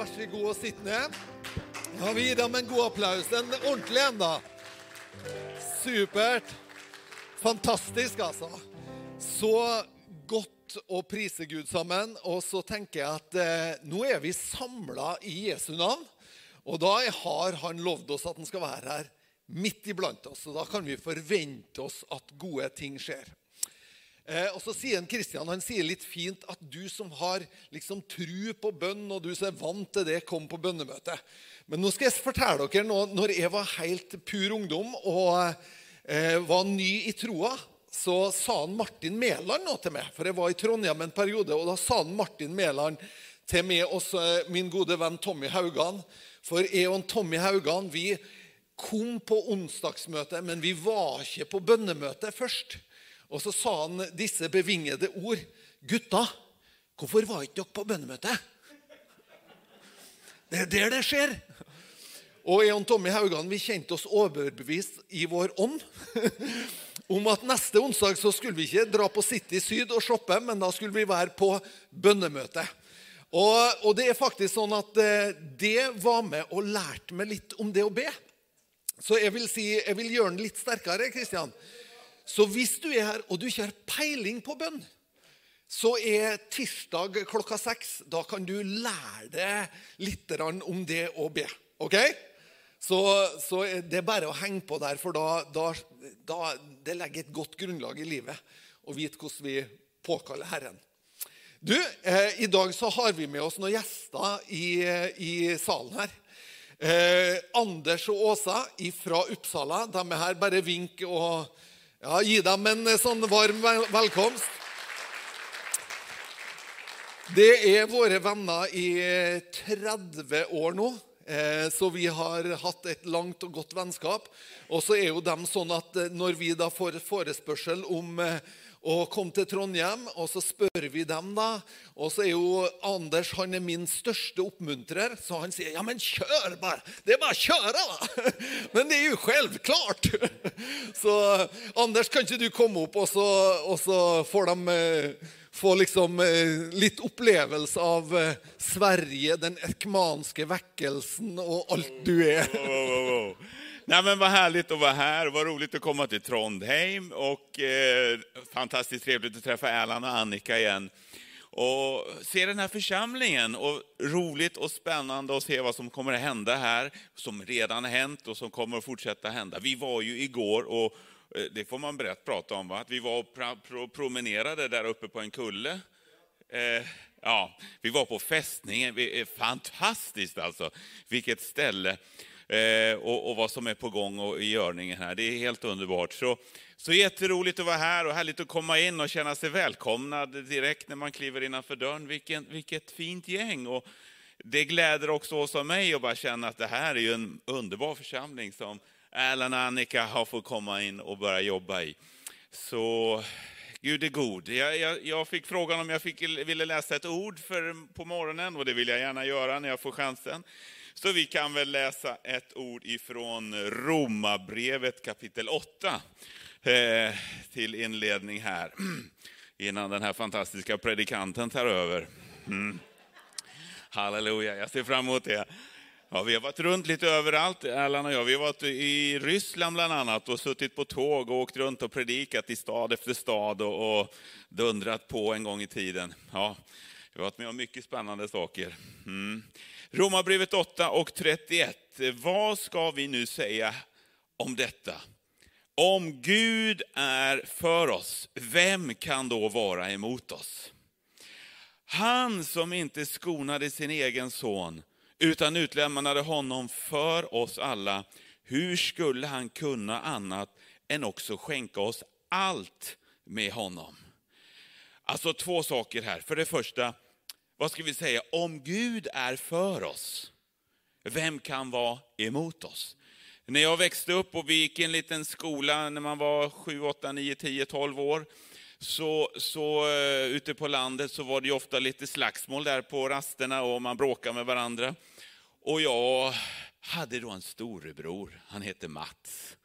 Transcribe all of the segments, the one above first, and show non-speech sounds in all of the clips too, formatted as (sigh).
vær så god og sitt ned. Ja, Vi gir dem en god applaus. En ordentlig en, da. Supert. Fantastisk, altså. Så godt å prise Gud sammen. Og så tenker jeg at eh, nå er vi samla i Jesu navn. Og da har han lovd oss at han skal være her midt iblant oss. Og da kan vi forvente oss at gode ting skjer. Eh, og så sier han Kristian han sier litt fint at du som har liksom tru på bønn, og du som er vant til det, kom på bønnemøte. Men nå skal jeg fortelle dere nå, når jeg var helt pur ungdom og eh, var ny i troa, så sa han Martin Mæland noe til meg. For jeg var i Trondheim en periode, og da sa han Martin Mæland til meg og så min gode venn Tommy Haugan. For jeg og Tommy Haugan vi kom på onsdagsmøte, men vi var ikke på bønnemøtet først. Og så sa han disse bevingede ord. Gutta, hvorfor var ikke dere på bønnemøte? Det er der det skjer. Og jeg og Tommy Haugan vi kjente oss overbevist i vår ånd (laughs) om at neste onsdag så skulle vi ikke dra på City Syd og shoppe, men da skulle vi være på bønnemøte. Og, og det er faktisk sånn at eh, det var med og lærte meg litt om det å be. Så jeg vil, si, jeg vil gjøre den litt sterkere. Kristian. Så hvis du er her og du ikke har peiling på bønn, så er tirsdag klokka seks. Da kan du lære deg litt om det å be. ok? Så, så, det er bare å henge på der, for da, da, da det legger et godt grunnlag i livet å vite hvordan vi påkaller Herren. Du, eh, I dag så har vi med oss noen gjester i, i salen her. Eh, Anders og Åsa fra Uppsala. De er her. Bare vink og ja, gi dem en sånn varm velkomst. Det er våre venner i 30 år nå. Eh, så vi har hatt et langt og godt vennskap. Og så er jo dem sånn at eh, når vi da får forespørsel om eh, kom til Trondheim, og så spør vi dem, da. Og så er jo Anders han er min største oppmuntrer, så han sier ja, men kjør bare. Det er bare å kjøre, da. (laughs) Men det er jo selvklart. (laughs) Så Anders, kan ikke du komme opp, og så, og så får de få liksom eh, litt opplevelse av eh, Sverige, den ekmanske vekkelsen og alt du er. Wow, wow, oh, Nej, men vad härligt att vara här. Vad roligt att komma till Trondheim. Och eh, fantastiskt trevligt att träffa Erland och Annika igen. Och se den här församlingen. Och roligt och spännande att se vad som kommer att hända här. Som redan har hänt och som kommer att fortsätta hända. Vi var ju igår och Eh, det får man berätt prata om, va? att vi var och promenerade där uppe på en kulle. Eh, ja, vi var på fästningen, är fantastiskt alltså, vilket ställe. Eh, och, och, vad som är på gång och i görningen här. Det är helt underbart. Så, så jätteroligt att vara här och härligt att komma in och känna sig välkomnad direkt när man kliver innanför dörren. Vilken, vilket fint gäng. Och det gläder också oss och mig att bara känna att det här är en underbar församling som Erland och Annika har fått komma in och börja jobba i. Så Gud är god. Jag, jag, jag, fick frågan om jag fick, ville läsa ett ord för, på morgonen och det vill jag gärna göra när jag får chansen. Så vi kan väl läsa ett ord ifrån Romarbrevet kapitel 8 eh, till inledning här. (clears throat) Innan den här fantastiska predikanten tar över. Mm. Halleluja, jag ser fram emot det. Ja, vi har varit runt lite överallt, Erland och jag. Vi har varit i Ryssland bland annat och på tåg och åkt runt och predikat i stad efter stad och, och dundrat på en gång i tiden. Ja, vi har varit med om mycket spännande saker. Mm. Romarbrevet 8 och 31. Vad ska vi nu säga om detta? Om Gud är för oss, vem kan då vara emot oss? Han som inte skonade sin egen son, utan utlämnade honom för oss alla, hur skulle han kunna annat än också skänka oss allt med honom? Alltså två saker här. För det första, vad ska vi säga? Om Gud är för oss, vem kan vara emot oss? När jag växte upp och vi gick i en liten skola när man var 7, 8, 9, 10, 12 år, så, så uh, ute på landet så var det ofta lite slagsmål där på rasterna och man bråkade med varandra. Och jag hade då en storebror, han hette Mats.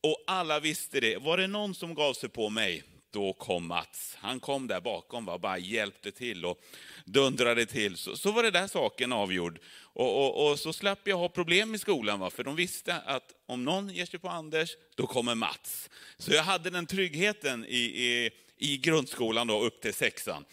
Och alla visste det. Var det någon som gav sig på mig, då kom Mats. Han kom där bakom, va? bara hjälpte till och dundrade till. Så, så var det där saken avgjord. Och, och, och så slapp jag ha problem i skolan, va? för de visste att om någon ger sig på Anders, då kommer Mats. Så jag hade den tryggheten i, i, i grundskolan då, upp till sexan.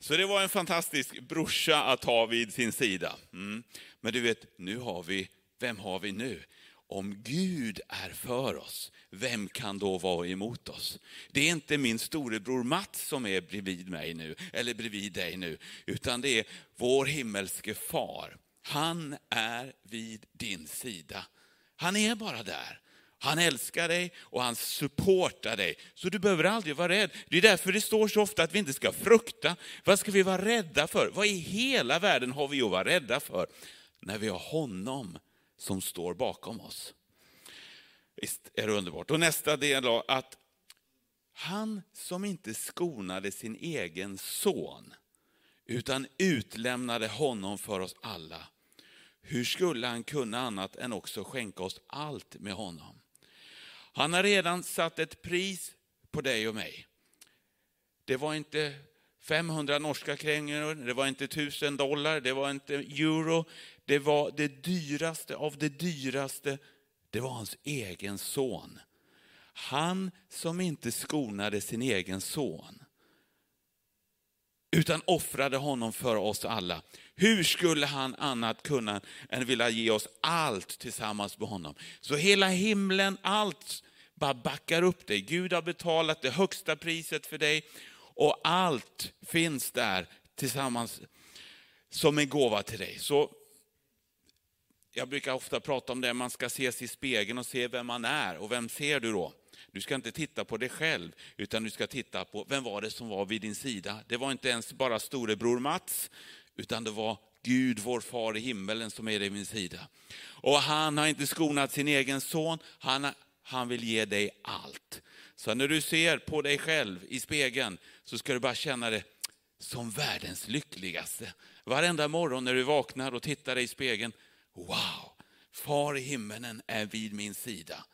Så det var en fantastisk brorsa att ha vid sin sida. Mm. Men du vet, nu har vi, vem har vi nu? Om Gud är för oss, vem kan då vara emot oss? Det är inte min storebror Mats som är bredvid mig nu, eller bredvid dig nu, utan det är vår himmelske far. Han är vid din sida. Han är bara där. Han älskar dig och han supportar dig. Så du behöver aldrig vara rädd. Det är därför det står så ofta att vi inte ska frukta. Vad ska vi vara rädda för? Vad i hela världen har vi att vara rädda för? När vi har honom som står bakom oss. Visst är det underbart. Och nästa del då, att han som inte skonade sin egen son, utan utlämnade honom för oss alla. Hur skulle han kunna annat än också skänka oss allt med honom? Han har redan satt ett pris på dig och mig. Det var inte 500 norska kronor, det var inte 1000 dollar, det var inte euro. Det var det dyraste av det dyraste. Det var hans egen son. Han som inte skonade sin egen son utan offrade honom för oss alla. Hur skulle han annat kunna än vilja ge oss allt tillsammans med honom? Så hela himlen, allt bara backar upp dig. Gud har betalat det högsta priset för dig och allt finns där tillsammans som en gåva till dig. Så jag brukar ofta prata om det, man ska se sig i spegeln och se vem man är. Och vem ser du då? Du ska inte titta på dig själv, utan du ska titta på vem var det som var vid din sida. Det var inte ens bara storebror Mats, utan det var Gud, vår far i himmelen, som är vid min sida. Och han har inte skonat sin egen son, han, han vill ge dig allt. Så när du ser på dig själv i spegeln, så ska du bara känna det som världens lyckligaste. Varenda morgon när du vaknar och tittar dig i spegeln, wow, far i himmelen är vid min sida.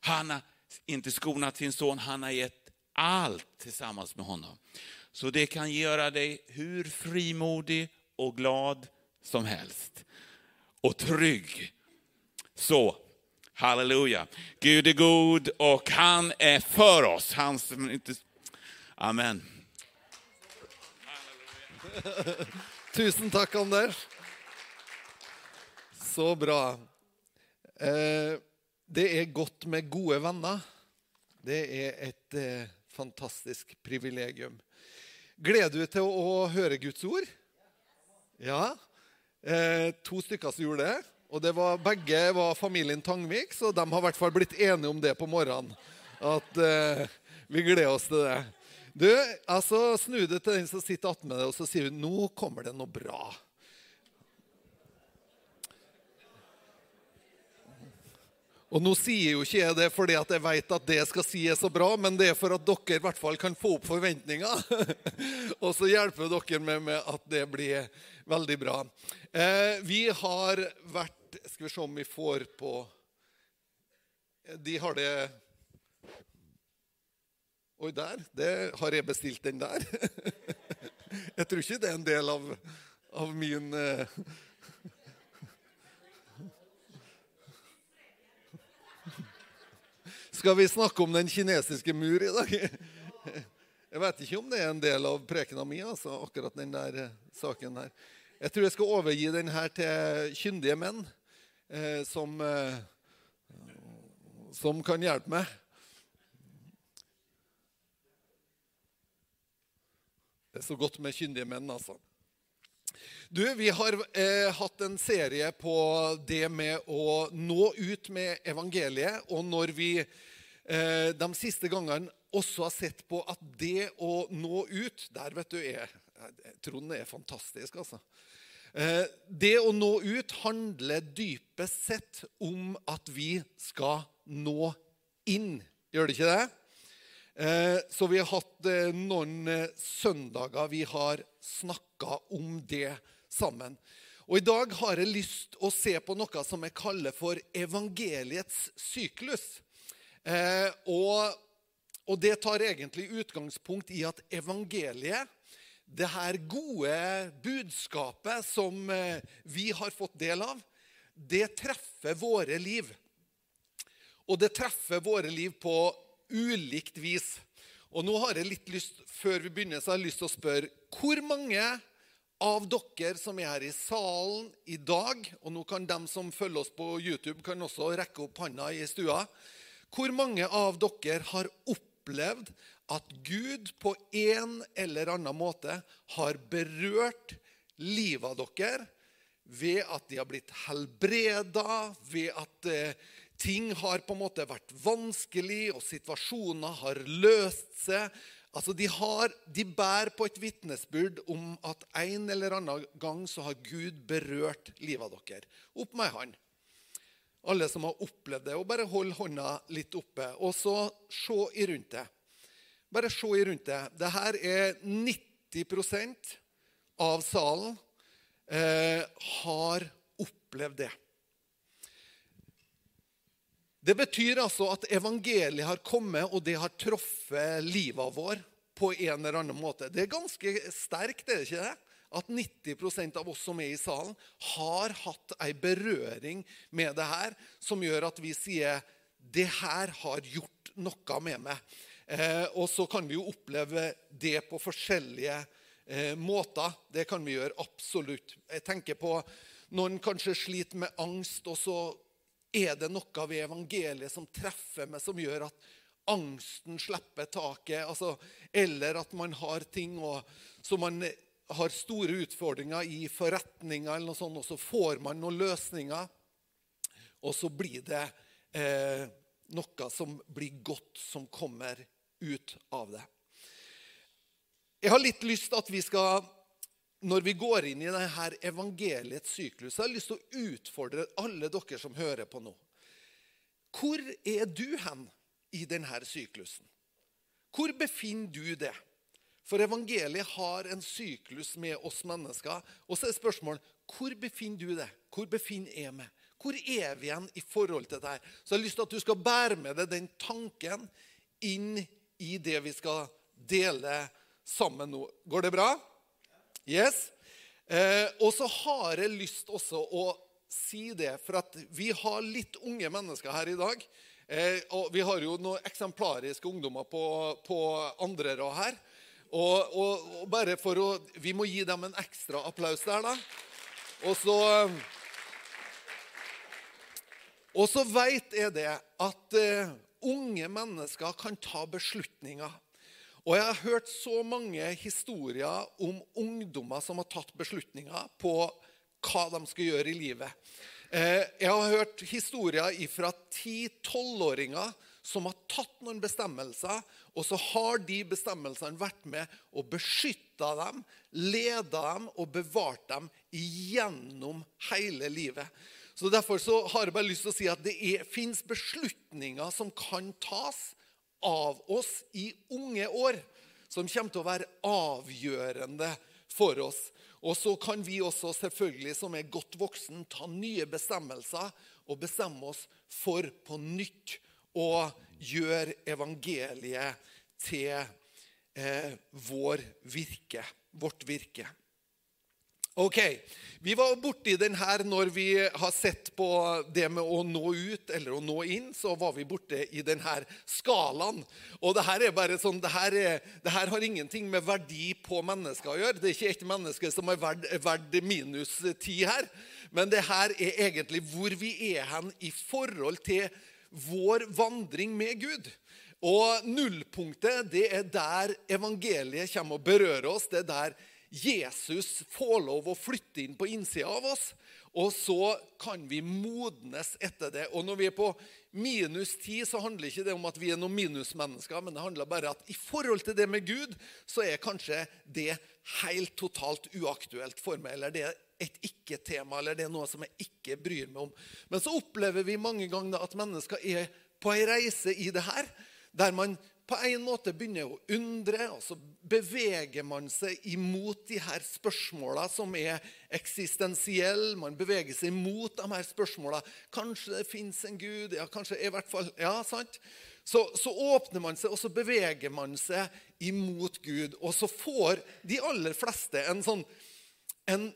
Han har inte skonat sin son, han har gett allt tillsammans med honom. Så det kan göra dig hur frimodig och glad som helst. Och trygg. Så, halleluja. Gud är god och han är för oss. Han. Amen. Tusen takk, Anders. Så bra. Eh, det er godt med gode venner. Det er et eh, fantastisk privilegium. Gleder du deg til å høre Guds ord? Ja. Eh, to stykker som gjorde det. Og det var, begge var familien Tangvik, så de har i hvert fall blitt enige om det på morgenen. At vi gleder oss til det. Du, altså Snu deg til den som sitter attmed deg, og så sier hun nå kommer det noe bra. Og nå sier jo ikke jeg det fordi at jeg vet at det skal si er så bra, men det er for at dere i hvert fall kan få opp forventninger. (laughs) og så hjelper dere med, med at det blir veldig bra. Eh, vi har vært Skal vi se om vi får på De har det Oi, der. Det, har jeg bestilt den der? (laughs) jeg tror ikke det er en del av, av min eh, Skal vi snakke om den kinesiske mur i dag? (laughs) Jeg vet ikke om det er en del av prekena mi, altså, akkurat den der eh, saken her. Jeg tror jeg skal overgi den her til kyndige menn eh, som, eh, som kan hjelpe meg. Det er så godt med kyndige menn, altså. Du, Vi har eh, hatt en serie på det med å nå ut med evangeliet. Og når vi de siste gangene også har sett på at det å nå ut Der, vet du, er Trond er fantastisk, altså. Eh, det å nå ut handler dypest sett om at vi skal nå inn. Gjør det ikke det? Eh, så vi har hatt eh, noen søndager vi har snakka om det sammen. Og I dag har jeg lyst å se på noe som jeg kaller for evangeliets syklus. Eh, og, Og det tar egentlig utgangspunkt i at evangeliet, det her gode budskapet som eh, vi har fått del av, det treffer våre liv. Og det treffer våre liv på ulikt vis. Og nå har jeg litt lyst, Før vi begynner, så har jeg lyst til å spørre hvor mange av dere som er her i salen i dag, og nå kan dem som følger oss på YouTube, kan også rekke opp hånda i stua Hvor mange av dere har opplevd at Gud på en eller annen måte har berørt livet av dere ved at de har blitt helbreda, ved at eh, ting har på en måte vært vanskelig, og situasjoner har løst seg. Altså, de, har, de bærer på et vitnesbyrd om at en eller annen gang så har Gud berørt livet av dere. Opp med ei hånd. Alle som har opplevd det. og Bare hold hånda litt oppe, og så se i rundt det. Bare se i rundt det. Dette er 90% av salen eh, har opplevd det. Det betyr altså at evangeliet har kommet, og det har truffet livet vår på en eller annen måte. Det er ganske sterkt, er det ikke det? At 90% av oss som er i salen, har hatt ei berøring med det her som gjør at vi sier det her har gjort noe med meg. Eh, og så kan vi jo oppleve det på forskjellige eh, måter. Det kan vi gjøre absolutt. Jeg tenker på noen kanskje sliter med angst, og så er det noe ved evangeliet som treffer meg, som gjør at angsten slipper taket? Altså, eller at man har ting og, som man har store utfordringer i forretninger, eller noe sånt, og så får man noen løsninger. Og så blir det eh, noe som blir godt, som kommer ut av det. Jeg har litt lyst til at vi skal når vi går inn i denne evangeliets syklus, jeg har lyst til å utfordre alle dere som hører på nå. Hvor er du hen i denne syklusen? Hvor befinner du det? For evangeliet har en syklus med oss mennesker. Og så er spørsmålet hvor befinner du deg? Hvor befinner jeg meg? Hvor er vi igjen i forhold til dette? Så jeg har lyst til at du skal bære med deg den tanken inn i det vi skal dele sammen nå. Går det bra? Yes. Eh, og så har jeg lyst også å si det, for at vi har litt unge mennesker her i dag. Eh, og vi har jo noen eksemplariske ungdommer på, på andre rad her. Og, og, og, bare for å Vi må gi dem en ekstra applaus der, da. Og så Og så veit jeg det at uh, unge mennesker kan ta beslutninger. Og jeg har hørt så mange historier om ungdommer som har tatt beslutninger på hva de skal gjøre i livet. Uh, jeg har hørt historier fra 10-12-åringer som har tatt noen bestemmelser, og så har de bestemmelsene vært med og beskytta dem, leda dem og bevart dem gjennom hele livet. Så Derfor så har jeg bare lyst til å si at det fins beslutninger som kan tas av oss i unge år, som kommer til å være avgjørende for oss. Og så kan vi også, selvfølgelig, som er godt voksen, ta nye bestemmelser og bestemme oss for på nytt å gjøre evangeliet til eh, vår virke, vårt virke. Ok, Vi var borti den her når vi har sett på det med å nå ut eller å nå inn. Så var vi borte i den her skalaen. Og det her er bare sånn, det her, er, det her har ingenting med verdi på mennesker å gjøre. Det er ikke ett menneske som er verdt, verdt minus ti her. Men det her er egentlig hvor vi er hen i forhold til vår vandring med Gud. Og nullpunktet det er der evangeliet kommer og berører oss. det er der Jesus får lov å flytte inn på innsida av oss. Og så kan vi modnes etter det. Og når vi er på minus ti, så handler ikke det om at vi er noen minusmennesker, men det handler bare at i forhold til det med Gud, så er kanskje det helt totalt uaktuelt for meg. Eller det er et ikke-tema, eller det er noe som jeg ikke bryr meg om. Men så opplever vi mange ganger at mennesker er på ei reise i det her, der man på en måte begynner å undre, og så beveger man seg imot de her spørsmåla som er eksistensielle. Man beveger seg imot de her spørsmåla. Kanskje det fins en Gud? Ja, kanskje i hvert fall, ja, sant? Så, så, åpner man seg, og så beveger man seg imot Gud. Og så får de aller fleste en sånn en,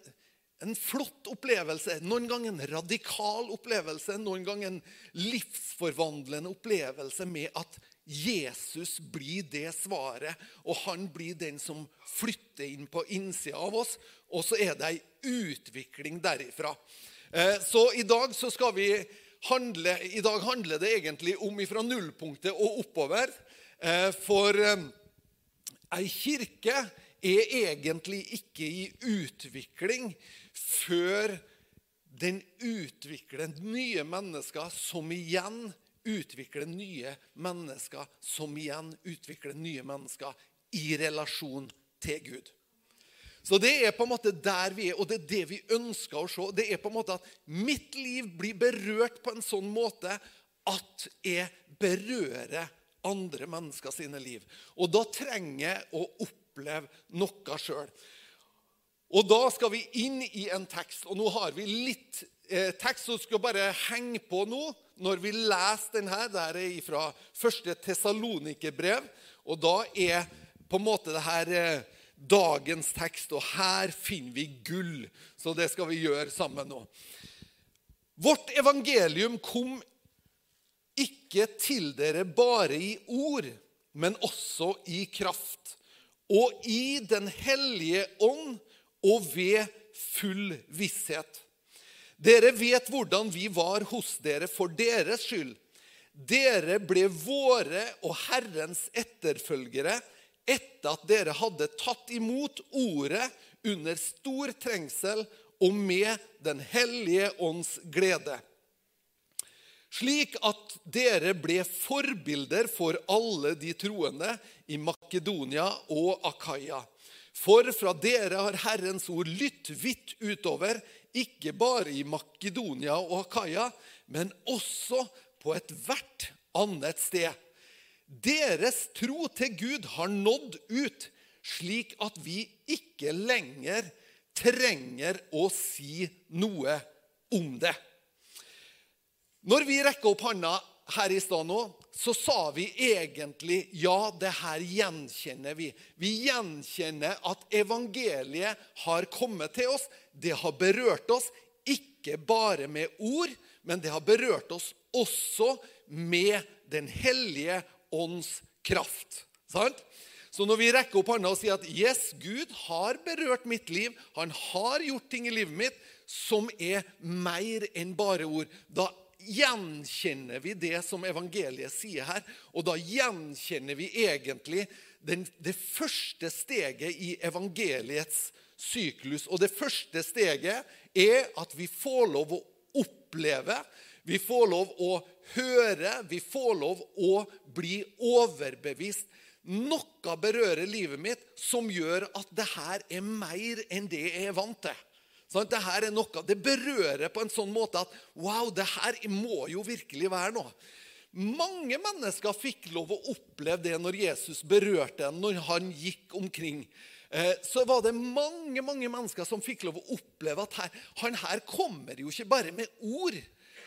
en flott opplevelse. Noen ganger en radikal opplevelse, noen ganger en livsforvandlende opplevelse med at Jesus blir det svaret, og han blir den som flytter inn på innsida av oss. Og så er det ei utvikling derifra. Eh, så i dag så skal vi handle I dag handler det egentlig om ifra nullpunktet og oppover. Eh, for eh, ei kirke er egentlig ikke i utvikling før den utvikler nye mennesker som igjen utvikler nye mennesker, som igjen utvikler nye mennesker i relasjon til Gud. Så Det er på en måte der vi er, og det er det vi ønsker å se. Det er på en måte at mitt liv blir berørt på en sånn måte at jeg berører andre mennesker sine liv. Og da trenger jeg å oppleve noe sjøl. Og da skal vi inn i en tekst. Og nå har vi litt eh, tekst så skal bare henge på nå når vi leser denne, Det er fra første Tessalonikerbrev, og da er på en måte det her eh, dagens tekst, og her finner vi gull. Så det skal vi gjøre sammen nå. Vårt evangelium kom ikke til dere bare i ord, men også i kraft. Og i Den hellige ånd og ved full visshet. Dere vet hvordan vi var hos dere for deres skyld. Dere ble våre og Herrens etterfølgere etter at dere hadde tatt imot ordet under stor trengsel og med Den hellige ånds glede. Slik at dere ble forbilder for alle de troende i Makedonia og Akaya. For fra dere har Herrens ord lytt vidt utover ikke bare i Makedonia og Akaya, men også på ethvert annet sted. Deres tro til Gud har nådd ut, slik at vi ikke lenger trenger å si noe om det. Når vi rekker opp handa her i stad nå, så sa vi egentlig ja, det her gjenkjenner vi. Vi gjenkjenner at evangeliet har kommet til oss. Det har berørt oss, ikke bare med ord, men det har berørt oss også med Den hellige ånds kraft. Sant? Så når vi rekker opp hånda og sier at yes, Gud har berørt mitt liv, han har gjort ting i livet mitt som er mer enn bare ord, da gjenkjenner vi det som evangeliet sier her. Og da gjenkjenner vi egentlig den, det første steget i evangeliets syklus. Og det første steget er at vi får lov å oppleve, vi får lov å høre, vi får lov å bli overbevist. Noe berører livet mitt som gjør at det her er mer enn det jeg er vant til. Sånn, det her er noe, det berører på en sånn måte at wow, det her må jo virkelig være noe. Mange mennesker fikk lov å oppleve det når Jesus berørte dem, når han gikk omkring. Eh, så var det mange mange mennesker som fikk lov å oppleve at her, han her kommer jo ikke bare med ord.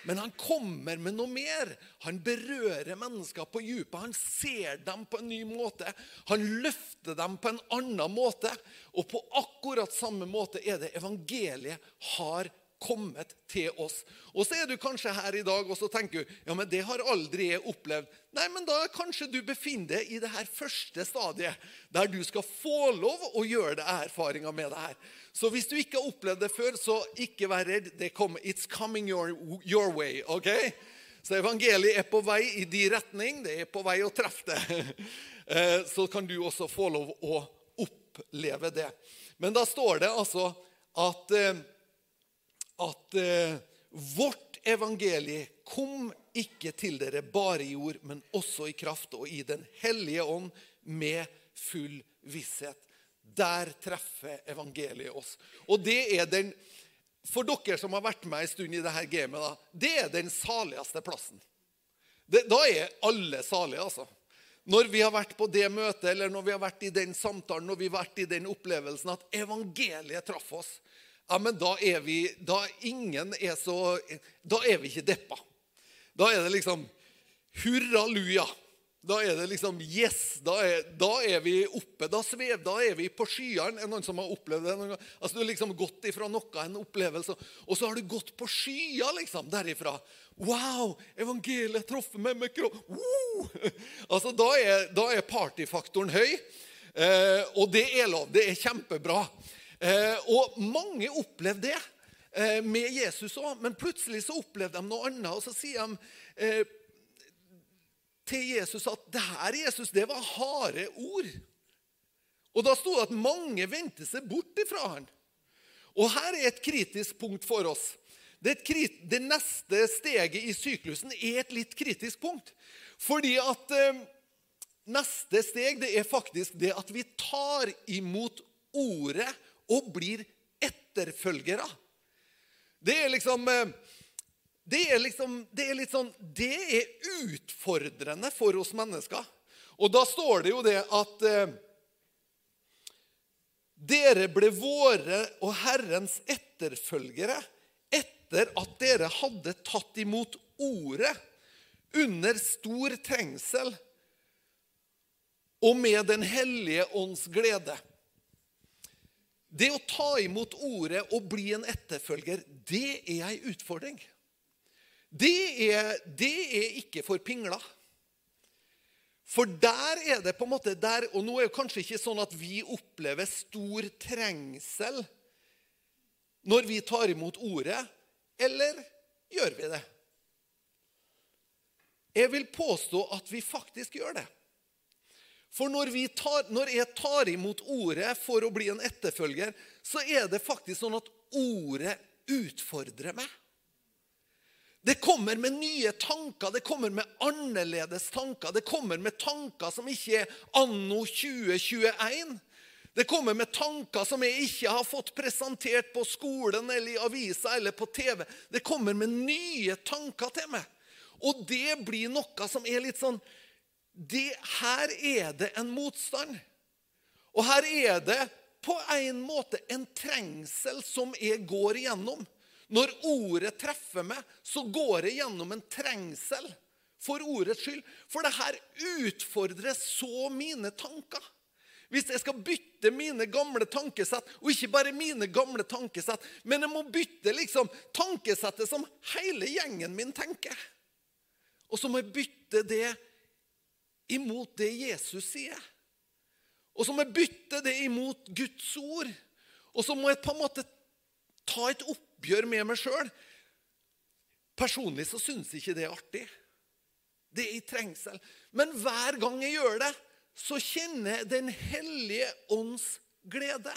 Men han kommer med noe mer. Han berører mennesker på dypet. Han ser dem på en ny måte. Han løfter dem på en annen måte. Og på akkurat samme måte er det evangeliet har kommet til oss. Og så er du kanskje her i dag og så tenker du, ja, men det har aldri jeg opplevd. Nei, men da kanskje du befinner deg i det her første stadiet, der du skal få lov å gjøre det erfaringer med det her. Så hvis du ikke har opplevd det før, så ikke vær redd. Det kommer, it's coming your, your way. ok? Så evangeliet er på vei i de retning. Det er på vei å treffe det. (laughs) Eh, så kan du også få lov å oppleve det. Men da står det altså at eh, at eh, vårt evangelie kom ikke til dere bare i ord, men også i kraft og i Den hellige ånd med full visshet. Der treffer evangeliet oss. Og det er den, For dere som har vært med en stund i dette gamet, da, det er den saligste plassen. Det, da er alle salige, altså. når vi har vært på det møtet, eller når vi har vært i den samtalen, når vi har vært i den opplevelsen at evangeliet traff oss, ja, men da er vi Da ingen er så Da er vi ikke deppa. Da er det liksom hurraluja. Da er det liksom Yes! Da er, da er vi oppe. Da, svev, da er vi på skyene. Er det noen som har opplevd det? noen gang? Altså, Du har liksom gått ifra noe, en opplevelse, og så har du gått på skya liksom, derifra. Wow! Evangeliet traff meg med kropp. Woo! (laughs) Altså, da er, da er partyfaktoren høy. Eh, og det er lov. Det er kjempebra. Eh, og mange opplevde det eh, med Jesus òg, men plutselig så opplevde de noe annet. Og så sier de eh, til Jesus at det her, Jesus, det var harde ord. Og da sto det at mange vendte seg bort ifra han. Og her er et kritisk punkt for oss. Det, det neste steget i syklusen er et litt kritisk punkt. Fordi at eh, neste steg det er faktisk det at vi tar imot ordet og blir etterfølgere. Det er liksom eh, det er, liksom, det er litt sånn Det er utfordrende for oss mennesker. Og da står det jo det at eh, dere ble våre og Herrens etterfølgere etter at dere hadde tatt imot ordet under stor trengsel og med Den hellige ånds glede. Det å ta imot ordet og bli en etterfølger, det er ei utfordring det er, det er ikke for pingler. For der er det på en måte der, Og nå er det kanskje ikke sånn at vi opplever stor trengsel når vi tar imot ordet, eller gjør vi det? Jeg vil påstå at vi faktisk gjør det. For når, tar, når, jeg tar imot ordet for å bli en etterfølger, så er det faktisk sånn at ordet utfordrer meg. Det kommer med nye tanker, det kommer med annerledes tanker. Det kommer med tanker som ikke er anno 2021. Det kommer med tanker som jeg ikke har fått presentert på skolen eller i avisa eller på TV. Det kommer med nye tanker til meg. Og det blir noe som er litt sånn det, Her er det en motstand. Og her er det på en måte en trengsel som jeg går igjennom. Når ordet treffer meg, så går jeg gjennom en trengsel for ordets skyld. For det her utfordrer så mine tanker. Hvis jeg skal bytte mine gamle tankesett, og ikke bare mine gamle tankesett, men jeg må bytte liksom tankesettet som hele gjengen min tenker. Og så må jeg bytte det imot det Jesus sier. Og så må jeg bytte det imot Guds ord. Og så må jeg på en måte ta et oppgjør med meg sjøl. Personlig så syns jeg ikke det er artig. Det er i trengsel. Men hver gang jeg gjør det, så kjenner jeg Den hellige ånds glede.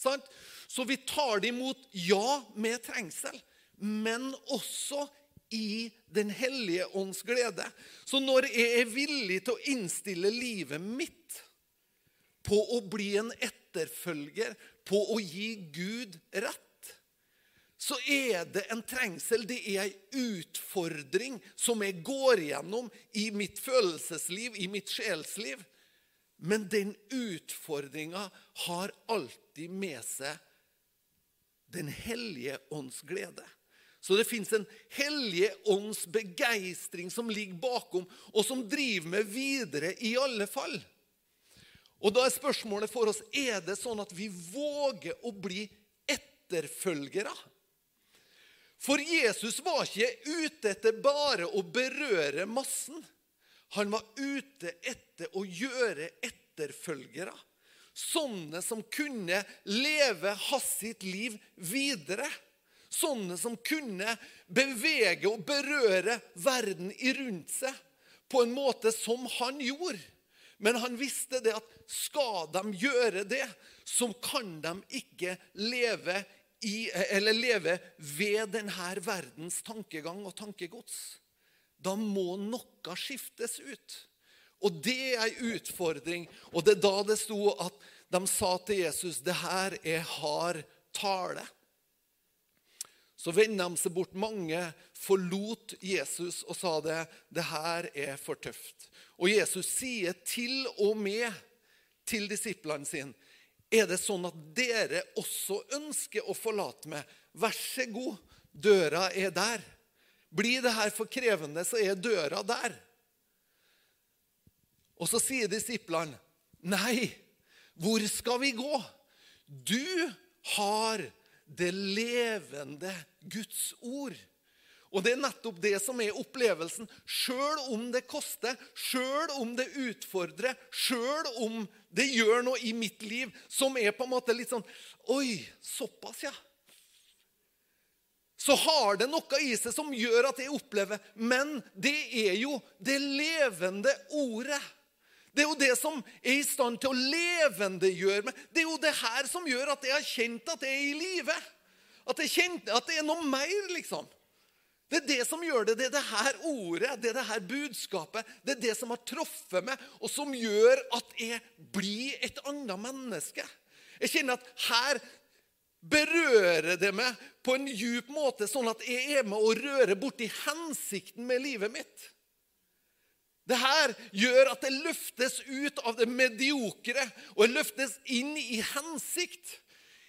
Sant? Så vi tar det imot, ja, med trengsel, men også i Den hellige ånds glede. Så når jeg er villig til å innstille livet mitt på å bli en etterfølger, på å gi Gud rett så er det en trengsel, det er ei utfordring som jeg går gjennom i mitt følelsesliv, i mitt sjelsliv. Men den utfordringa har alltid med seg Den hellige ånds glede. Så det fins en hellige ånds begeistring som ligger bakom, og som driver meg videre i alle fall. Og Da er spørsmålet for oss er det sånn at vi våger å bli etterfølgere. For Jesus var ikke ute etter bare å berøre massen. Han var ute etter å gjøre etterfølgere. Sånne som kunne leve hans liv videre. Sånne som kunne bevege og berøre verden i rundt seg på en måte som han gjorde. Men han visste det at skal de gjøre det, så kan de ikke leve i, leve ved denne verdens tankegang og tankegods. Da må noe skiftes ut. Og det er ei utfordring. Og det er da det sto at de sa til Jesus det her er hard tale. Så vendte de seg bort. Mange forlot Jesus og sa det, det her er for tøft. Og Jesus sier til og med til disiplene sine er det sånn at dere også ønsker å forlate meg? Vær så god, døra er der. Blir det her for krevende, så er døra der. Og så sier disiplene, nei, hvor skal vi gå? Du har det levende Guds ord. Og det er nettopp det som er opplevelsen. Sjøl om det koster, sjøl om det utfordrer, sjøl om det gjør noe i mitt liv som er på en måte litt sånn Oi, såpass, ja. Så har det noe i seg som gjør at jeg opplever Men det er jo det levende ordet. Det er jo det som er i stand til å levendegjøre meg. Det er jo det her som gjør at jeg har kjent at jeg er i live. At, at det er noe mer, liksom. Det er det som gjør det. Det er det her ordet, det er det her budskapet, det er det som har truffet meg, og som gjør at jeg blir et annet menneske. Jeg kjenner at her berører det meg på en djup måte, sånn at jeg er med å røre borti hensikten med livet mitt. Det her gjør at det løftes ut av det mediokre og jeg løftes inn i hensikt.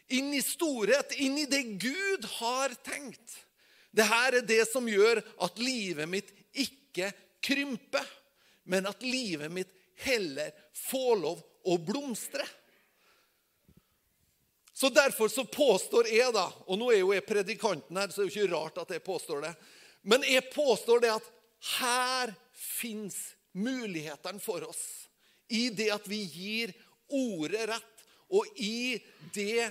Inn i storhet, inn i det Gud har tenkt. Det her er det som gjør at livet mitt ikke krymper, men at livet mitt heller får lov å blomstre. Så Derfor så påstår jeg, da Og nå er jo jeg predikanten her, så det er jo ikke rart at jeg påstår det. Men jeg påstår det at her fins mulighetene for oss. I det at vi gir ordet rett, og i det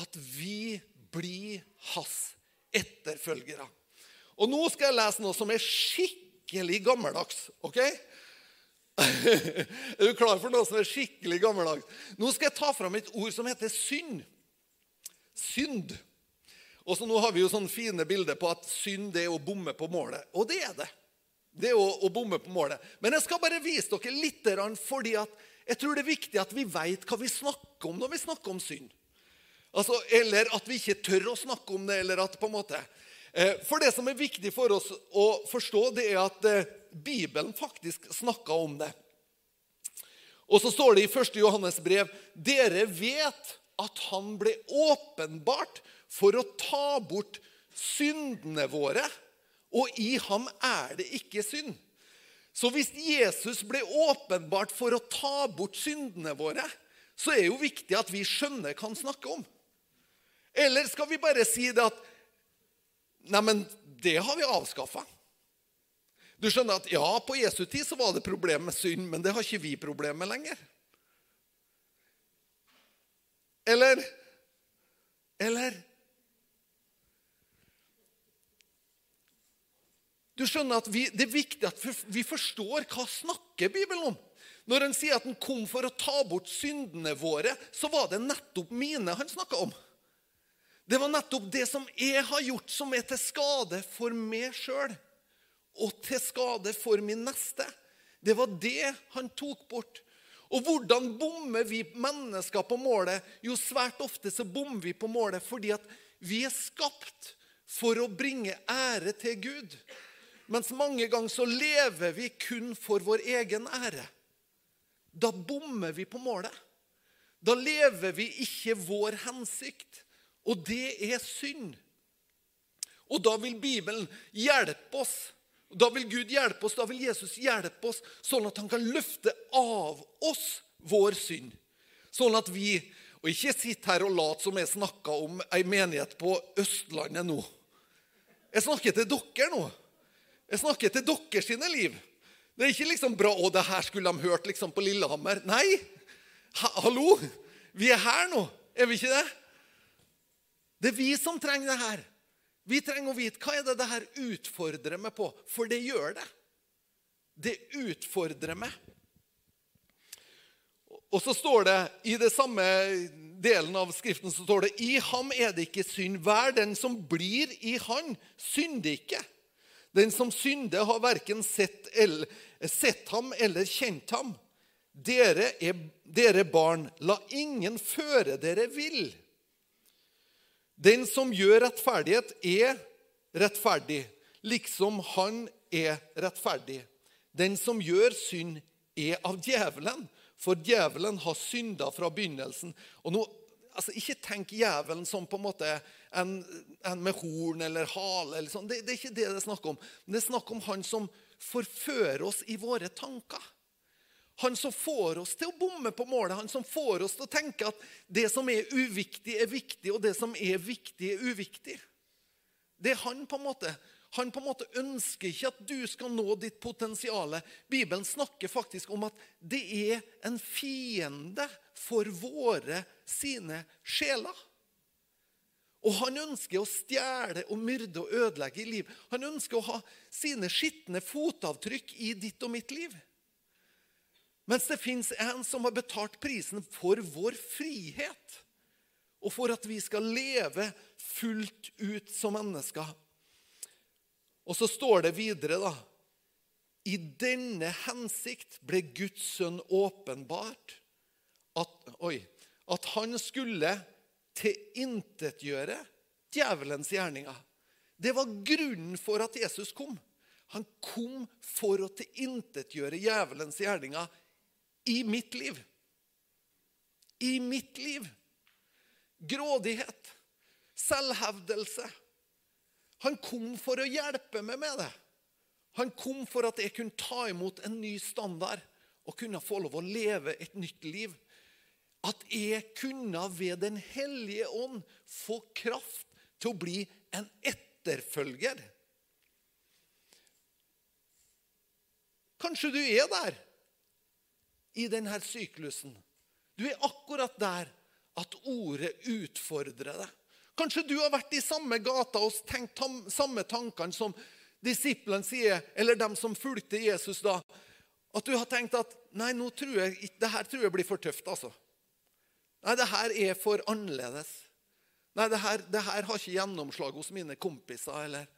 at vi blir hans etterfølgere. Og nå skal jeg lese noe som er skikkelig gammeldags. ok? (laughs) er du klar for noe som er skikkelig gammeldags? Nå skal jeg ta fram et ord som heter synd. Synd. Og så Nå har vi jo sånne fine bilder på at synd er å bomme på målet. Og det er det. Det er å, å bomme på målet. Men jeg skal bare vise dere litt, fordi at jeg tror det er viktig at vi vet hva vi snakker om når vi snakker om synd. Altså, eller at vi ikke tør å snakke om det. eller at på en måte... Eh, for det som er viktig for oss å forstå, det er at eh, Bibelen faktisk snakker om det. Og så står det i 1. Johannes brev dere vet at han ble åpenbart for å ta bort syndene våre, og i ham er det ikke synd. Så hvis Jesus ble åpenbart for å ta bort syndene våre, så er det jo viktig at vi skjønner hva han snakker om. Eller skal vi bare si det at Neimen, det har vi avskaffa. Du skjønner at ja, på Jesu tid så var det problem med synd, men det har ikke vi problem med lenger. Eller Eller Du skjønner at vi, Det er viktig at vi forstår hva snakker Bibelen om. Når han sier at han kom for å ta bort syndene våre, så var det nettopp mine han snakka om. Det var nettopp det som jeg har gjort, som er til skade for meg sjøl og til skade for min neste. Det var det han tok bort. Og hvordan bommer vi mennesker på målet? Jo, svært ofte så bommer vi på målet fordi at vi er skapt for å bringe ære til Gud. Mens mange ganger så lever vi kun for vår egen ære. Da bommer vi på målet. Da lever vi ikke vår hensikt. Og det er synd. Og da vil Bibelen hjelpe oss. Da vil Gud hjelpe oss, da vil Jesus hjelpe oss, sånn at han kan løfte av oss vår synd. Sånn at vi Og ikke sitt her og lat som jeg snakka om ei menighet på Østlandet nå. Jeg snakker til dere nå. Jeg snakker til dere sine liv. Det er ikke liksom bra 'Å, det her skulle de hørt liksom på Lillehammer'. Nei! Ha, hallo! Vi er her nå. Er vi ikke det? Det er vi som trenger det her. Vi trenger å vite hva er det det her utfordrer meg på, for det gjør det. Det utfordrer meg. Og så står det i det samme delen av Skriften så står det, i ham er det ikke synd. Hver den som blir i han, synder ikke. Den som synder, har verken sett, eller, sett ham eller kjent ham. Dere er dere barn, la ingen føre dere vill. Den som gjør rettferdighet, er rettferdig, liksom han er rettferdig. Den som gjør synd, er av djevelen, for djevelen har synda fra begynnelsen. Og nå, altså Ikke tenk djevelen som på en måte en, en med horn eller hale. Eller sånn. det, det, er ikke det det er snakk om. Det er snakk om han som forfører oss i våre tanker. Han som får oss til å bomme på målet, han som får oss til å tenke at det som er uviktig, er viktig, og det som er viktig, er uviktig. Det er han på en måte. Han på en måte ønsker ikke at du skal nå ditt potensial. Bibelen snakker faktisk om at det er en fiende for våre sine sjeler. Og han ønsker å stjele og myrde og ødelegge i liv. Han ønsker å ha sine skitne fotavtrykk i ditt og mitt liv. Mens det fins en som har betalt prisen for vår frihet. Og for at vi skal leve fullt ut som mennesker. Og så står det videre, da I denne hensikt ble Guds sønn åpenbart at, oi, at han skulle tilintetgjøre djevelens gjerninger. Det var grunnen for at Jesus kom. Han kom for å tilintetgjøre djevelens gjerninger i mitt liv. I mitt liv. Grådighet, selvhevdelse. Han kom for å hjelpe meg med det. Han kom for at jeg kunne ta imot en ny standard og kunne få lov å leve et nytt liv. At jeg kunne ved Den hellige ånd få kraft til å bli en etterfølger. Kanskje du er der i denne syklusen. Du er akkurat der at ordet utfordrer deg. Kanskje du har vært i samme gata og tenkt samme tankene som disiplene sier, eller dem som fulgte Jesus da. At du har tenkt at nei, nå tror jeg, det her tror jeg blir for tøft. altså. Nei, det her er for annerledes. Nei, det her, det her har ikke gjennomslag hos mine kompiser. eller...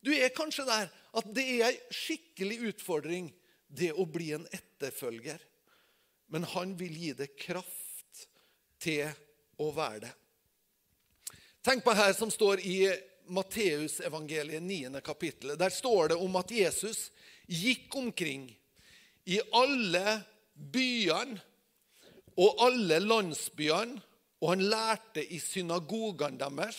Du er kanskje der at det er ei skikkelig utfordring, det å bli en etterfølger men han vil gi det kraft til å være det. Tenk på her som står i Matteusevangeliet 9. kapittel. Der står det om at Jesus gikk omkring i alle byene og alle landsbyene, og han lærte i synagogene deres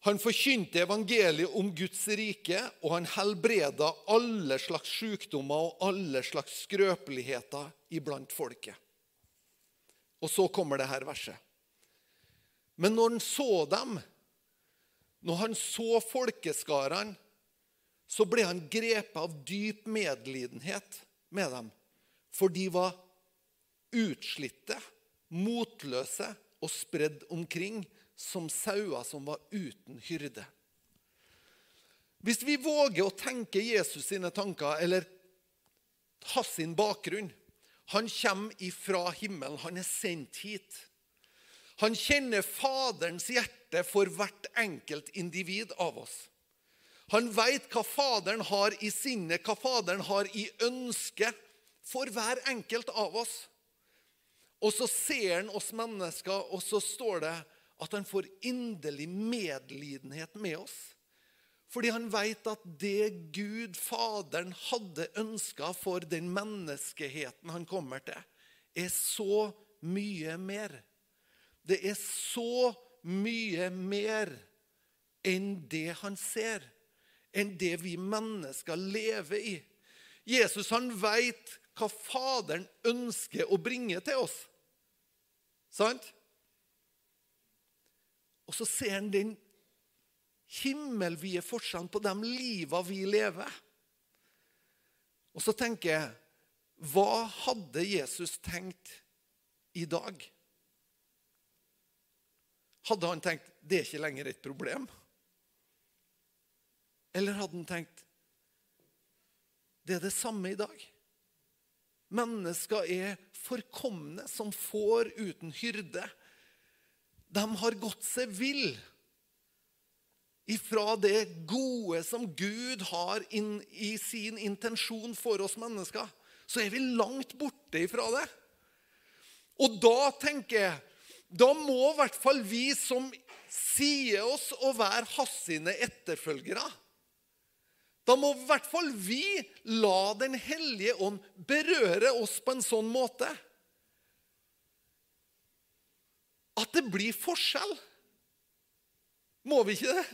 han forkynte evangeliet om Guds rike, og han helbreda alle slags sykdommer og alle slags skrøpeligheter iblant folket. Og så kommer det her verset. Men når han så dem, når han så folkeskarene, så ble han grepet av dyp medlidenhet med dem. For de var utslitte, motløse og spredd omkring som sauer som var uten hyrde. Hvis vi våger å tenke Jesus sine tanker, eller hans sin bakgrunn Han kommer ifra himmelen, han er sendt hit. Han kjenner Faderens hjerte for hvert enkelt individ av oss. Han veit hva Faderen har i sinnet, hva Faderen har i ønsket for hver enkelt av oss. Og så ser han oss mennesker, og så står det at han får inderlig medlidenhet med oss. Fordi han vet at det Gud, Faderen, hadde ønska for den menneskeheten han kommer til, er så mye mer. Det er så mye mer enn det han ser, enn det vi mennesker lever i. Jesus han vet hva Faderen ønsker å bringe til oss. Sant? Og så ser han den himmelvide forskjellen på de liva vi lever. Og så tenker jeg Hva hadde Jesus tenkt i dag? Hadde han tenkt det er ikke lenger et problem? Eller hadde han tenkt det er det samme i dag? Mennesker er forkomne som får uten hyrde de har gått seg vill ifra det gode som Gud har inn i sin intensjon for oss mennesker, så er vi langt borte ifra det. Og da tenker jeg da må i hvert fall vi som sier oss å være hans sine etterfølgere Da må i hvert fall vi la Den hellige ånd berøre oss på en sånn måte at det blir forskjell. Må vi ikke det?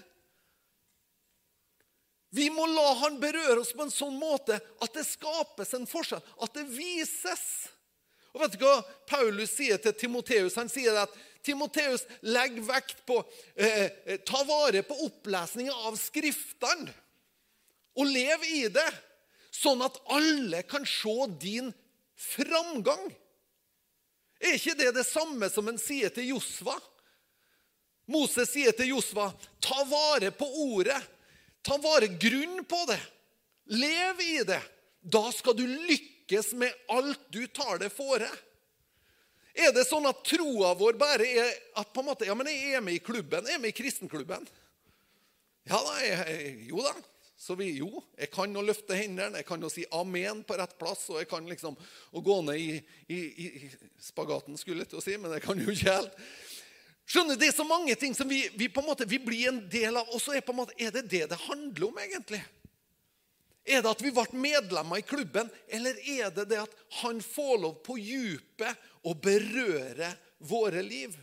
Vi må la han berøre oss på en sånn måte at det skapes en forskjell, at det vises. Og vet du hva Paulus sier til Timoteus? Han sier at Timoteus legg vekt på eh, eh, Ta vare på opplesninga av Skriftene. Og lev i det, sånn at alle kan se din framgang. Er ikke det det samme som en sier til Josva? Moses sier til Josva, ta vare på ordet. Ta vare grunn på det. Lev i det. Da skal du lykkes med alt du tar det fore. Er det sånn at troa vår bare er at på en måte, ja, men jeg er med i klubben, jeg er med i kristenklubben? Ja da, jeg, jo da. Så vi, jo, jeg kan jo løfte hendene, jeg kan jo si amen på rett plass, og jeg kan liksom gå ned i, i, i spagaten, skulle jeg til å si, men jeg kan jo ikke helt. Skjønner, Det er så mange ting som vi, vi på en måte, vi blir en del av. Og så er, på en måte, er det det det handler om, egentlig? Er det at vi ble medlemmer i klubben, eller er det det at han får lov på djupet å berøre våre liv?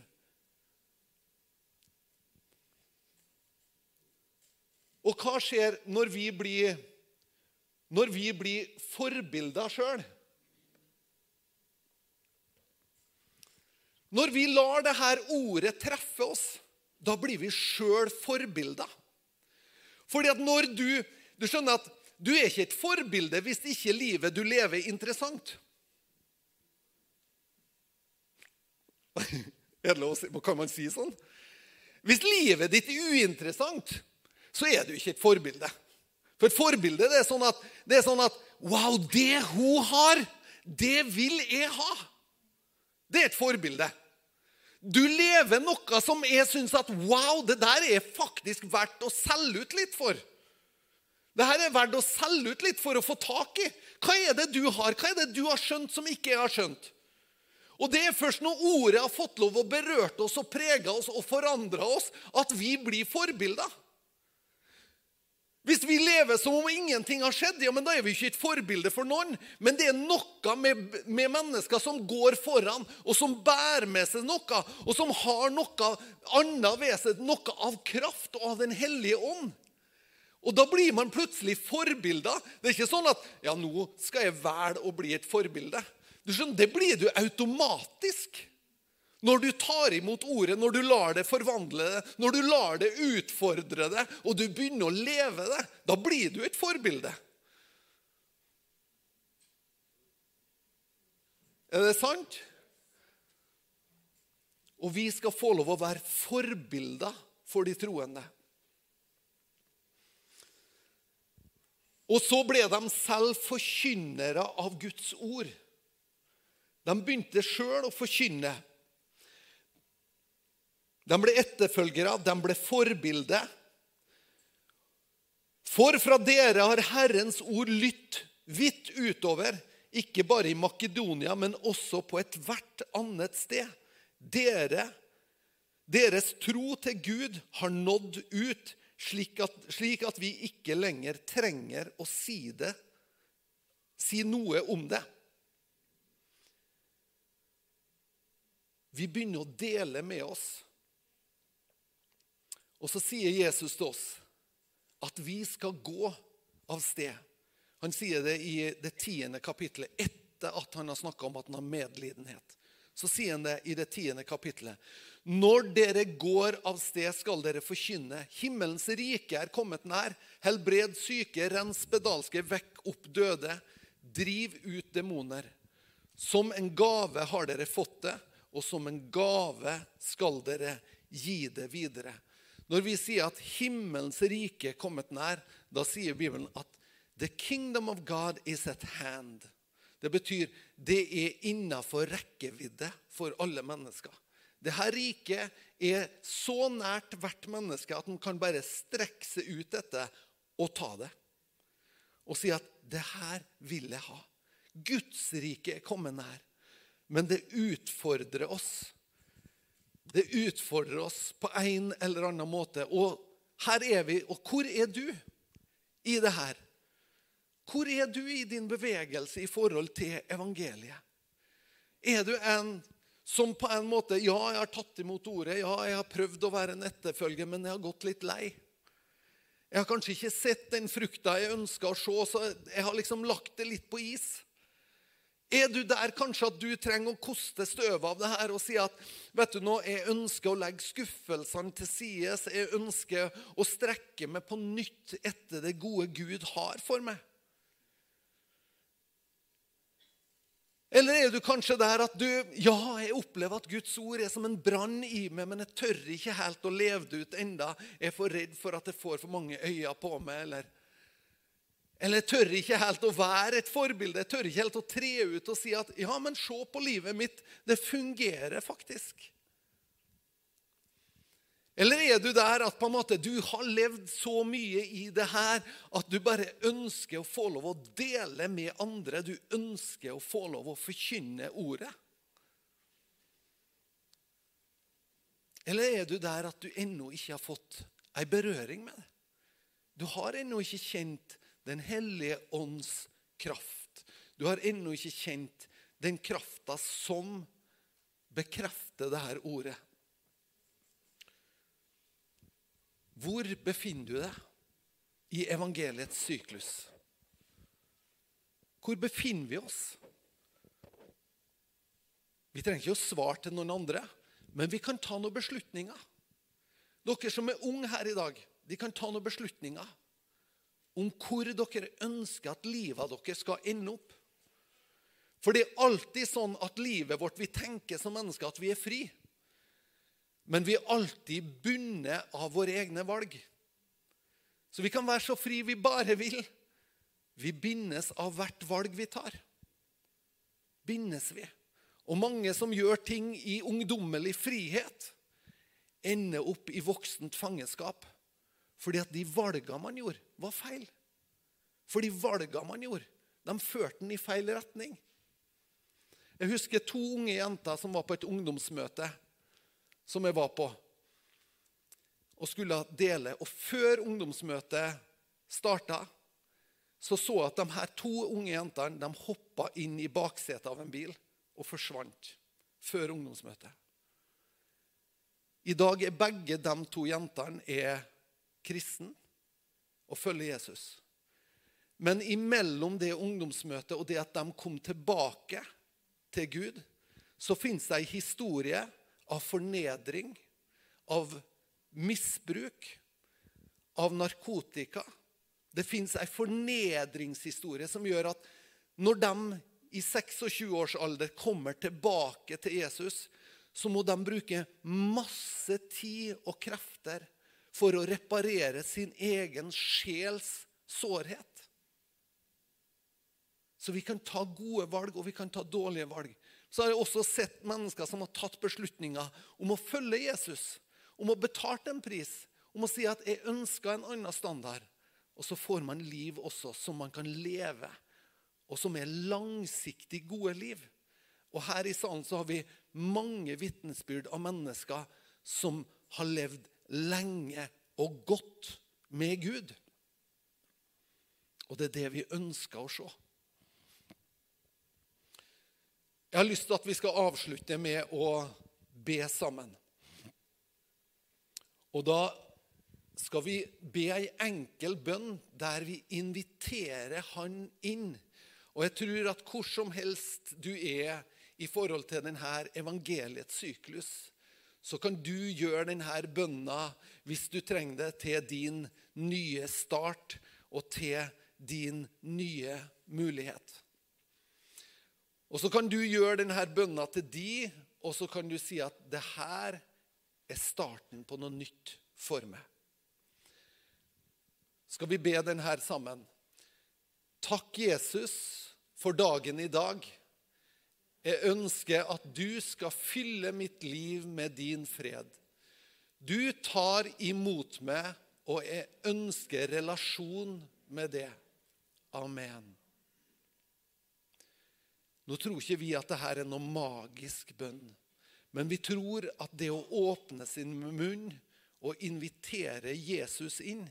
Og hva skjer når vi blir, når vi blir forbilder sjøl? Når vi lar dette ordet treffe oss, da blir vi sjøl forbilder. Fordi at når du Du skjønner at du er ikke et forbilde hvis ikke livet du lever, er interessant. (laughs) Kan man si sånn? Hvis livet ditt er uinteressant, så er du ikke et forbilde. For et forbilde det er sånn at, det er sånn at Wow, det hun har, det vil jeg ha. Det er et forbilde. Du lever noe som jeg syns at wow, det der er faktisk verdt å selge ut litt for. Det her er verdt å selge ut litt for å få tak i. Hva er det du har? Hva er det du har skjønt som ikke jeg har skjønt? Og Det er først når ordet har fått lov å berøre oss og prege oss og forandre oss, at vi blir forbilder. Hvis vi lever som om ingenting har skjedd, ja, men da er vi ikke et forbilde for noen. Men det er noe med, med, mennesker som går foran, og som bærer med seg noe, og som har noe annet ved seg, noe av kraft og av Den hellige ånd. Og Da blir man plutselig forbilder. Det er ikke sånn at ja, nå skal jeg velge å bli et forbilde. Du skjønner, Det blir du automatisk. Når du tar imot ordet, når du lar det forvandle det, når du lar det utfordre det, og du begynner å leve det, da blir du et forbilde. Er det sant? Og vi skal få lov å være forbilder for de troende. Og så ble de selv forkynnere av Guds ord. De begynte sjøl å forkynne. De ble etterfølgere, de ble forbilde. For fra dere har Herrens ord lytt vidt utover, ikke bare i Makedonia, men også på ethvert annet sted. Dere, deres tro til Gud har nådd ut, slik at, slik at vi ikke lenger trenger å si det, si noe om det. Vi begynner å dele med oss og så sier Jesus til oss at vi skal gå av sted. Han sier det i det tiende kapittelet, etter at han har snakka om at han har medlidenhet. Så sier han det i det tiende kapittelet. Når dere går av sted, skal dere forkynne. Himmelens rike er kommet nær. Helbred syke, rens spedalske, vekk opp døde. Driv ut demoner. Som en gave har dere fått det, og som en gave skal dere gi det videre. Når vi sier at himmelens rike er kommet nær, da sier Bibelen at the kingdom of God is at hand. Det betyr det er innafor rekkevidde for alle mennesker. Dette riket er så nært hvert menneske at en kan bare strekke seg ut dette og ta det. Og si at 'det her vil jeg ha'. Guds rike er kommet nær. Men det utfordrer oss Det utfordrer oss på en eller annen måte. Og her er vi. Og hvor er du i det her? Hvor er du i din bevegelse i forhold til evangeliet? Er du en som på en måte Ja, jeg har tatt imot ordet. Ja, jeg har prøvd å være en etterfølger, men jeg har gått litt lei. Jeg har kanskje ikke sett den frukta jeg ønska å se, så jeg har liksom lagt det litt på is. Er du der kanskje at du trenger å koste støvet av det her og si at vet du nå, jeg ønsker å legge skuffelsene til side, jeg ønsker å strekke meg på nytt etter det gode Gud har for meg? Eller er du kanskje der at du Ja, jeg opplever at Guds ord er som en brann i meg, men jeg tør ikke helt å leve det ut enda. Jeg er for redd for at jeg får for mange øyne på meg. Eller, eller jeg tør ikke helt å være et forbilde. Jeg tør ikke helt å tre ut og si at ja, men se på livet mitt. Det fungerer faktisk. Eller er du der at på en måte du har levd så mye i det her at du bare ønsker å få lov å dele med andre? Du ønsker å få lov å forkynne ordet? Eller er du der at du ennå ikke har fått ei berøring med det? Du har ennå ikke kjent Den hellige ånds kraft. Du har ennå ikke kjent den krafta som bekrefter det her ordet. Hvor befinner du deg i evangeliets syklus? Hvor befinner vi oss? Vi trenger ikke å svare til noen andre, men vi kan ta noen beslutninger. Dere som er unge her i dag, de kan ta noen beslutninger om hvor dere ønsker at livet deres skal ende opp. For det er alltid sånn at livet vårt, vi tenker som mennesker at vi er fri. Men vi er alltid bundet av våre egne valg. Så vi kan være så fri vi bare vil. Vi bindes av hvert valg vi tar. Bindes vi. Og mange som gjør ting i ungdommelig frihet, ender opp i voksent fangenskap. Fordi at de valgene man gjorde, var feil. For de valgene man gjorde, de førte den i feil retning. Jeg husker to unge jenter som var på et ungdomsmøte som jeg var på, og skulle dele. Og før ungdomsmøtet starta, så så jeg at de her to unge jentene de hoppa inn i baksetet av en bil og forsvant før ungdomsmøtet. I dag er begge de to jentene er kristen og følge Jesus. Men imellom det ungdomsmøtet og det at de kom tilbake til Gud, så fins det ei historie av fornedring, av misbruk, av narkotika. Det fins ei fornedringshistorie som gjør at når de i 26 års alder kommer tilbake til Jesus, så må de bruke masse tid og krefter for å reparere sin egen sjels sårhet. Så vi kan ta gode valg, og vi kan ta dårlige valg så har jeg også sett mennesker som har tatt beslutninger om å følge Jesus. Om å betale en pris. Om å si at 'jeg ønsker en annen standard'. Og så får man liv også som man kan leve, og som er langsiktig gode liv. Og Her i salen så har vi mange vitnesbyrd av mennesker som har levd lenge og godt med Gud. Og det er det vi ønsker å se. Jeg har lyst til at vi skal avslutte med å be sammen. Og da skal vi be ei enkel bønn der vi inviterer Han inn. Og jeg tror at hvor som helst du er i forhold til denne evangeliets syklus, så kan du gjøre denne bønna hvis du trenger det til din nye start og til din nye mulighet. Og så kan du gjøre denne bønna til de, og så kan du si at det her er starten på noe nytt for meg. Skal vi be denne sammen? Takk, Jesus, for dagen i dag. Jeg ønsker at du skal fylle mitt liv med din fred. Du tar imot meg, og jeg ønsker relasjon med det. Amen. Nå tror ikke vi at dette er noe magisk bønn. Men vi tror at det å åpne sin munn og invitere Jesus inn,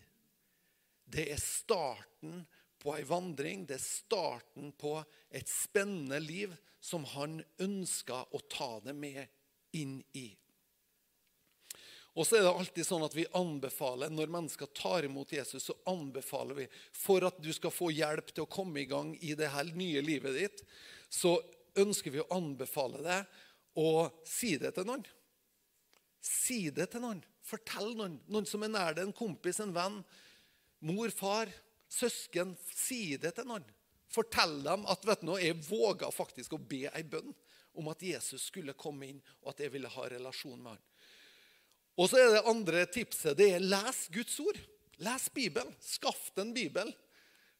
det er starten på ei vandring. Det er starten på et spennende liv som han ønsker å ta det med inn i. Og så er det alltid sånn at vi anbefaler, Når mennesker tar imot Jesus, så anbefaler vi for at du skal få hjelp til å komme i gang i det her nye livet ditt, så ønsker vi å anbefale deg å si det til noen. Si det til noen. Fortell noen. Noen som er nær deg, en kompis, en venn, mor, far, søsken. Si det til noen. Fortell dem at vet du jeg våga faktisk å be ei bønn om at Jesus skulle komme inn, og at jeg ville ha relasjon med han. Og så er det andre tipset. Det er les Guds ord. Les Bibelen. Skaff deg en bibel.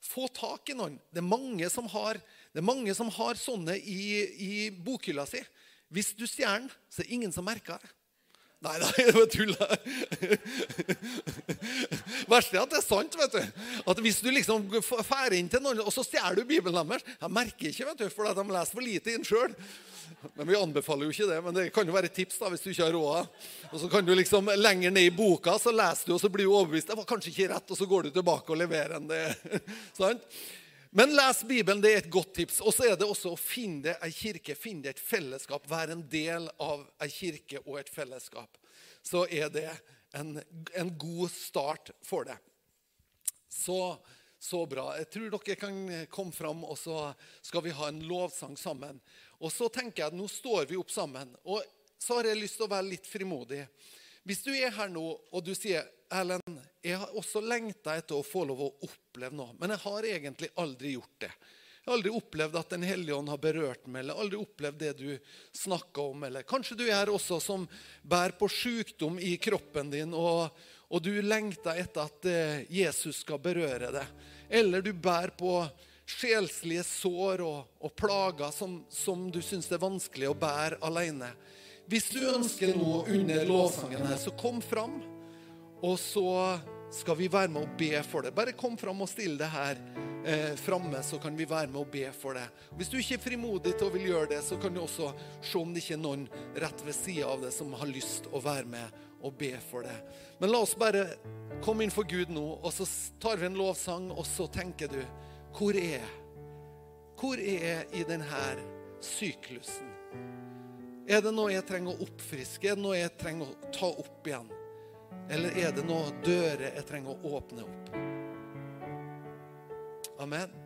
Få tak i noen. Det er mange som har, mange som har sånne i, i bokhylla si. Hvis du stjeler den, så er det ingen som merker det. Nei, nei, det var tull. Verste er at det er sant. vet du. At Hvis du liksom drar inn til noen, og så stjeler du Bibelen deres Jeg merker ikke, vet du, for de leser for lite inn sjøl. Men Vi anbefaler jo ikke det, men det kan jo være et tips da, hvis du ikke har råd. Og så kan du liksom Lenger ned i boka så leser du, og så blir du overbevist. Det var kanskje ikke rett, og så går du tilbake og leverer en det. (laughs) sant? Men les Bibelen, det er et godt tips. Og så er det også å finne ei kirke, finne et fellesskap. Være en del av ei kirke og et fellesskap. Så er det en, en god start for det. Så, så bra. Jeg tror dere kan komme fram, og så skal vi ha en lovsang sammen. Og så tenker jeg at nå står vi opp sammen. Og så har jeg lyst til å være litt frimodig. Hvis du er her nå, og du sier Erlend, jeg har også lengta etter å få lov å oppleve noe, men jeg har egentlig aldri gjort det. Jeg har aldri opplevd at Den hellige ånd har berørt meg, eller aldri opplevd det du snakka om. Eller kanskje du er også som bærer på sykdom i kroppen din, og, og du lengter etter at eh, Jesus skal berøre deg. Eller du bærer på sjelslige sår og, og plager som, som du syns er vanskelig å bære alene. Hvis du ønsker noe under lovsangen her, så kom fram. Og så skal vi være med å be for det. Bare kom fram og still det her eh, framme, så kan vi være med å be for det. Hvis du ikke er frimodig til å vil gjøre det, så kan du også se om det ikke er noen rett ved sida av det som har lyst å være med og be for det. Men la oss bare komme inn for Gud nå, og så tar vi en lovsang, og så tenker du Hvor er jeg? Hvor er jeg i denne syklusen? Er det noe jeg trenger å oppfriske? Er det noe jeg trenger å ta opp igjen? Eller er det noen dører jeg trenger å åpne opp? Amen.